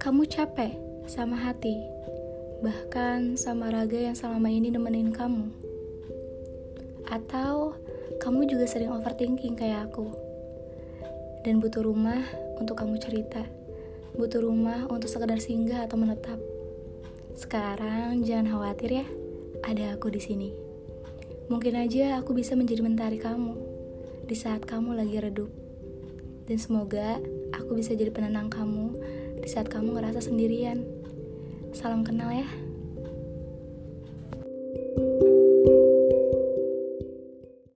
kamu capek sama hati, bahkan sama raga yang selama ini nemenin kamu. Atau kamu juga sering overthinking kayak aku. Dan butuh rumah untuk kamu cerita. Butuh rumah untuk sekedar singgah atau menetap. Sekarang jangan khawatir ya, ada aku di sini. Mungkin aja aku bisa menjadi mentari kamu di saat kamu lagi redup. Dan semoga aku bisa jadi penenang kamu di saat kamu ngerasa sendirian. Salam kenal ya.